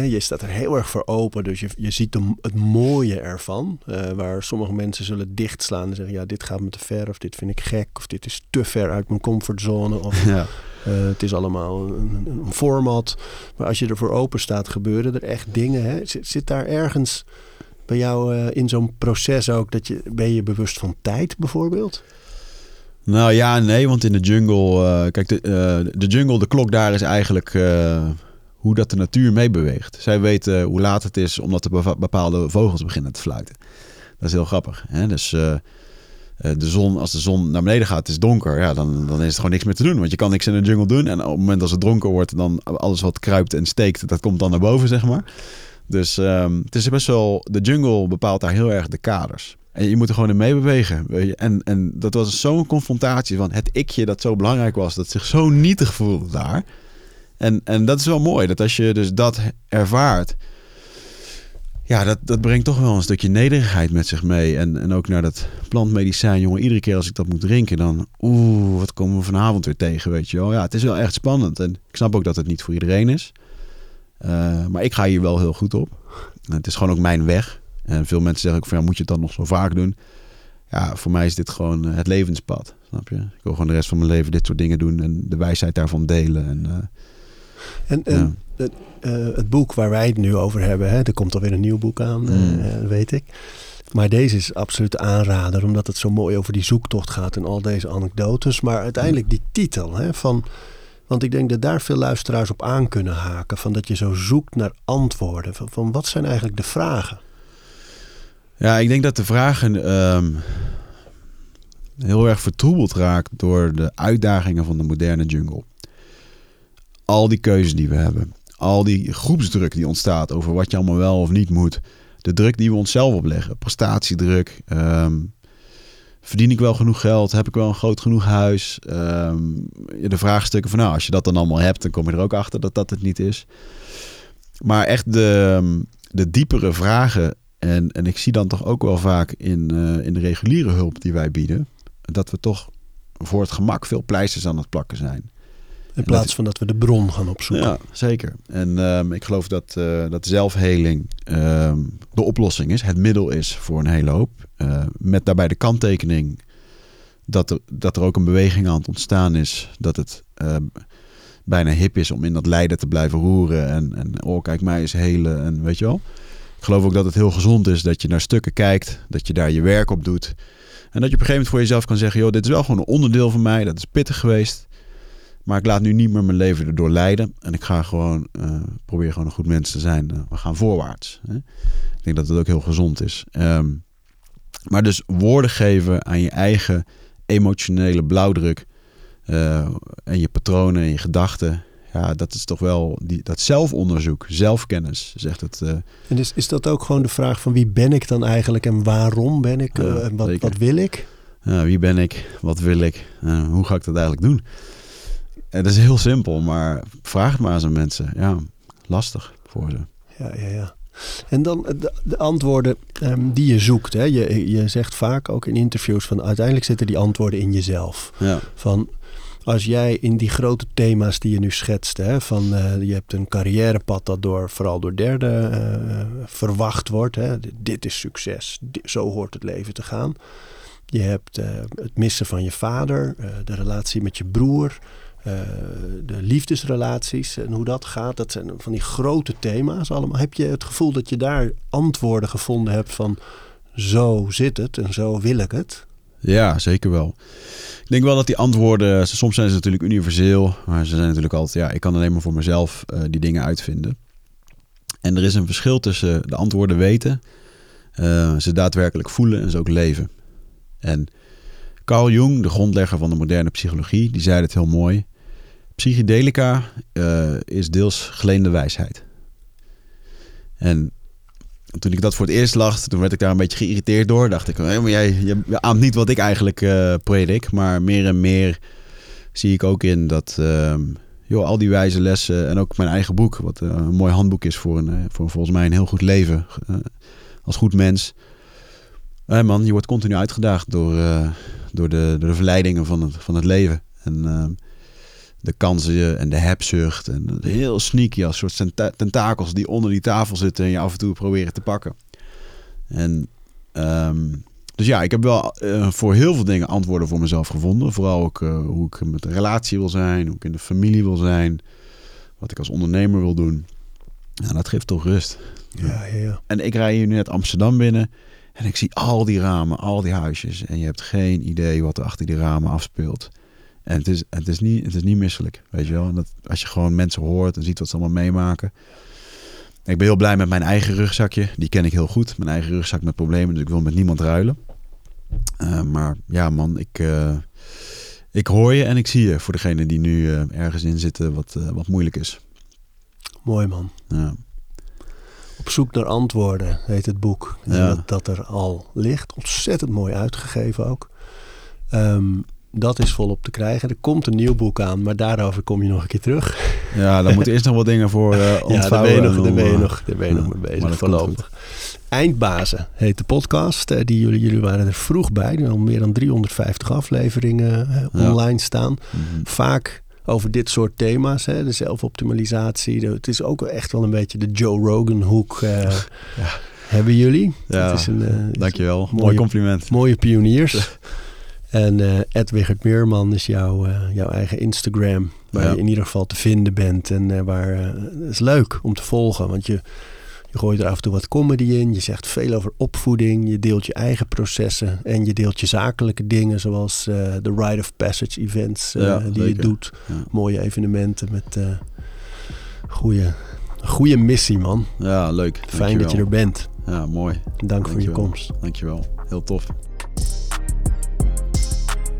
je staat er heel erg voor open, dus je, je ziet de, het mooie ervan. Uh, waar sommige mensen zullen dichtslaan en zeggen, ja, dit gaat me te ver, of dit vind ik gek, of dit is te ver uit mijn comfortzone, of ja. uh, het is allemaal een, een, format. Maar als je er voor open staat, gebeuren er echt dingen. Hè? Zit, zit daar ergens bij jou uh, in zo'n proces ook, dat je, ben je bewust van tijd bijvoorbeeld? Nou ja, nee, want in de jungle, kijk, de, de jungle, de klok daar is eigenlijk hoe dat de natuur meebeweegt. Zij weten hoe laat het is, omdat er bepaalde vogels beginnen te fluiten. Dat is heel grappig. Hè? Dus de zon, als de zon naar beneden gaat, het is donker, ja, dan, dan is het gewoon niks meer te doen. Want je kan niks in de jungle doen. En op het moment als het donker wordt, dan alles wat kruipt en steekt, dat komt dan naar boven, zeg maar. Dus um, het is best wel, de jungle bepaalt daar heel erg de kaders. En je moet er gewoon in meebewegen. En, en dat was zo'n confrontatie van het ikje dat zo belangrijk was. Dat zich zo nietig voelde daar. En, en dat is wel mooi. Dat als je dus dat ervaart. Ja, dat, dat brengt toch wel een stukje nederigheid met zich mee. En, en ook naar dat plantmedicijn, jongen. Iedere keer als ik dat moet drinken, dan... Oeh, wat komen we vanavond weer tegen, weet je wel. Ja, het is wel echt spannend. En ik snap ook dat het niet voor iedereen is. Uh, maar ik ga hier wel heel goed op. Het is gewoon ook mijn weg. En veel mensen zeggen ook van ja, moet je het dan nog zo vaak doen? Ja, voor mij is dit gewoon het levenspad. Snap je? Ik wil gewoon de rest van mijn leven dit soort dingen doen en de wijsheid daarvan delen. En, uh, en, en ja. het, uh, het, boek waar wij het nu over hebben, hè, er komt alweer een nieuw boek aan, mm. uh, weet ik. Maar deze is absoluut aanrader, omdat het zo mooi over die zoektocht gaat en al deze anekdotes. Maar uiteindelijk die titel hè, van. Want ik denk dat daar veel luisteraars op aan kunnen haken. Van dat je zo zoekt naar antwoorden. Van, van wat zijn eigenlijk de vragen? Ja, ik denk dat de vragen um, heel erg vertroebeld raakt door de uitdagingen van de moderne jungle. Al die keuzes die we hebben, al die groepsdruk die ontstaat over wat je allemaal wel of niet moet, de druk die we onszelf opleggen, prestatiedruk. Um, verdien ik wel genoeg geld? Heb ik wel een groot genoeg huis? Um, de vraagstukken van nou, als je dat dan allemaal hebt, dan kom je er ook achter dat dat het niet is. Maar echt de, de diepere vragen en, en ik zie dan toch ook wel vaak in, uh, in de reguliere hulp die wij bieden, dat we toch voor het gemak veel pleisters aan het plakken zijn. In plaats van dat we de bron gaan opzoeken. Ja, zeker. En ehm, ik geloof dat, eh, dat zelfheling ehm, de oplossing is, het middel is voor een hele hoop. Eh, met daarbij de kanttekening dat er, dat er ook een beweging aan het ontstaan is. Dat het ehm, bijna hip is om in dat lijden te blijven roeren. En, en oh, kijk mij eens helen. En weet je wel. Ik geloof ook dat het heel gezond is dat je naar stukken kijkt. Dat je daar je werk op doet. En dat je op een gegeven moment voor jezelf kan zeggen: joh, dit is wel gewoon een onderdeel van mij. Dat is pittig geweest. Maar ik laat nu niet meer mijn leven erdoor leiden. En ik ga gewoon uh, probeer gewoon een goed mens te zijn. Uh, we gaan voorwaarts. Hè? Ik denk dat het ook heel gezond is. Um, maar dus woorden geven aan je eigen emotionele blauwdruk. Uh, en je patronen en je gedachten. Ja, dat is toch wel die, dat zelfonderzoek, zelfkennis, zegt het. En is, is dat ook gewoon de vraag van wie ben ik dan eigenlijk en waarom ben ik en wat, wat wil ik? Wie ben ik? Wat wil ik? hoe ga ik dat eigenlijk doen? Het is heel simpel, maar vraag het maar aan zo'n mensen. Ja, lastig voor ze. Ja, ja, ja. En dan de, de antwoorden um, die je zoekt. Hè? Je, je zegt vaak ook in interviews van uiteindelijk zitten die antwoorden in jezelf. Ja. Van als jij in die grote thema's die je nu schetst, hè, van uh, je hebt een carrièrepad dat door, vooral door derden uh, verwacht wordt. Hè? Dit is succes, dit, zo hoort het leven te gaan. Je hebt uh, het missen van je vader, de relatie met je broer, uh, de liefdesrelaties en hoe dat gaat. Dat zijn van die grote thema's allemaal. Heb je het gevoel dat je daar antwoorden gevonden hebt van zo zit het en zo wil ik het? Ja, zeker wel. Ik denk wel dat die antwoorden, soms zijn ze natuurlijk universeel, maar ze zijn natuurlijk altijd, ja, ik kan alleen maar voor mezelf uh, die dingen uitvinden. En er is een verschil tussen de antwoorden weten, uh, ze daadwerkelijk voelen en ze ook leven. En Carl Jung, de grondlegger van de moderne psychologie, die zei het heel mooi. Psychedelica uh, is deels geleende wijsheid. En toen ik dat voor het eerst las, toen werd ik daar een beetje geïrriteerd door. Dacht ik, hey, maar jij je aamt niet wat ik eigenlijk uh, predik. Maar meer en meer zie ik ook in dat uh, joh, al die wijze lessen en ook mijn eigen boek, wat uh, een mooi handboek is voor, een, voor volgens mij een heel goed leven als goed mens. man, je wordt continu uitgedaagd door, door, de, door de verleidingen van het, van het leven. En ehm, de kansen en de hebzucht. En heel sneaky als soort tentakels die onder die tafel zitten en je af en toe proberen te pakken. En um, dus ja, ik heb wel uh, voor heel veel dingen antwoorden voor mezelf gevonden. Vooral ook uh, hoe ik met de relatie wil zijn, hoe ik in de familie wil zijn, wat ik als ondernemer wil doen. Nou, dat geeft toch rust. Ja, ja, ja. En ik rij hier nu net Amsterdam binnen en ik zie al die ramen, al die huisjes. En je hebt geen idee wat er achter die ramen afspeelt. En het is, het is, niet, het is niet misselijk, weet je wel. En dat, als je gewoon mensen hoort en ziet wat ze allemaal meemaken. Ik ben heel blij met mijn eigen rugzakje. Die ken ik heel goed. Mijn eigen rugzak met problemen. Dus ik wil met niemand ruilen. Uh, maar ja, man, ik, uh, ik hoor je en ik zie je. Voor degene die nu uh, ergens in zitten wat, wat moeilijk is. Mooi, man. Ja. Op zoek naar antwoorden heet het boek. Ja. Dat, dat er al ligt. Ontzettend mooi uitgegeven ook. Um, dat is volop te krijgen. Er komt een nieuw boek aan, maar daarover kom je nog een keer terug. Ja, dan moeten eerst nog wat dingen voor uh, ontvouwen. Ja, daar ben je nog, daar ben je nog, daar ben je ja, nog mee bezig voorlopig. Eindbazen heet de podcast. Uh, die jullie, jullie waren er vroeg bij. Er al meer dan 350 afleveringen uh, online staan. Mm -hmm. Vaak over dit soort thema's. Hè, de zelfoptimalisatie. De, het is ook echt wel een beetje de Joe Rogan hoek. ja. Hebben jullie? Ja, is een, dankjewel. Mooie, Mooi compliment. Mooie pioniers. En uh, Ed Wigert Meerman is jouw, uh, jouw eigen Instagram. Waar ja. je in ieder geval te vinden bent. En uh, waar het is leuk om te volgen. Want je, je gooit er af en toe wat comedy in. Je zegt veel over opvoeding. Je deelt je eigen processen. En je deelt je zakelijke dingen. Zoals de Rite of Passage events ja, die zeker. je doet. Ja. Mooie evenementen met goede, goede missie, man. Ja, leuk. Fijn Dankjewel. dat je er bent. Ja, mooi. Dank Dankjewel. voor je komst. Dankjewel. Heel tof.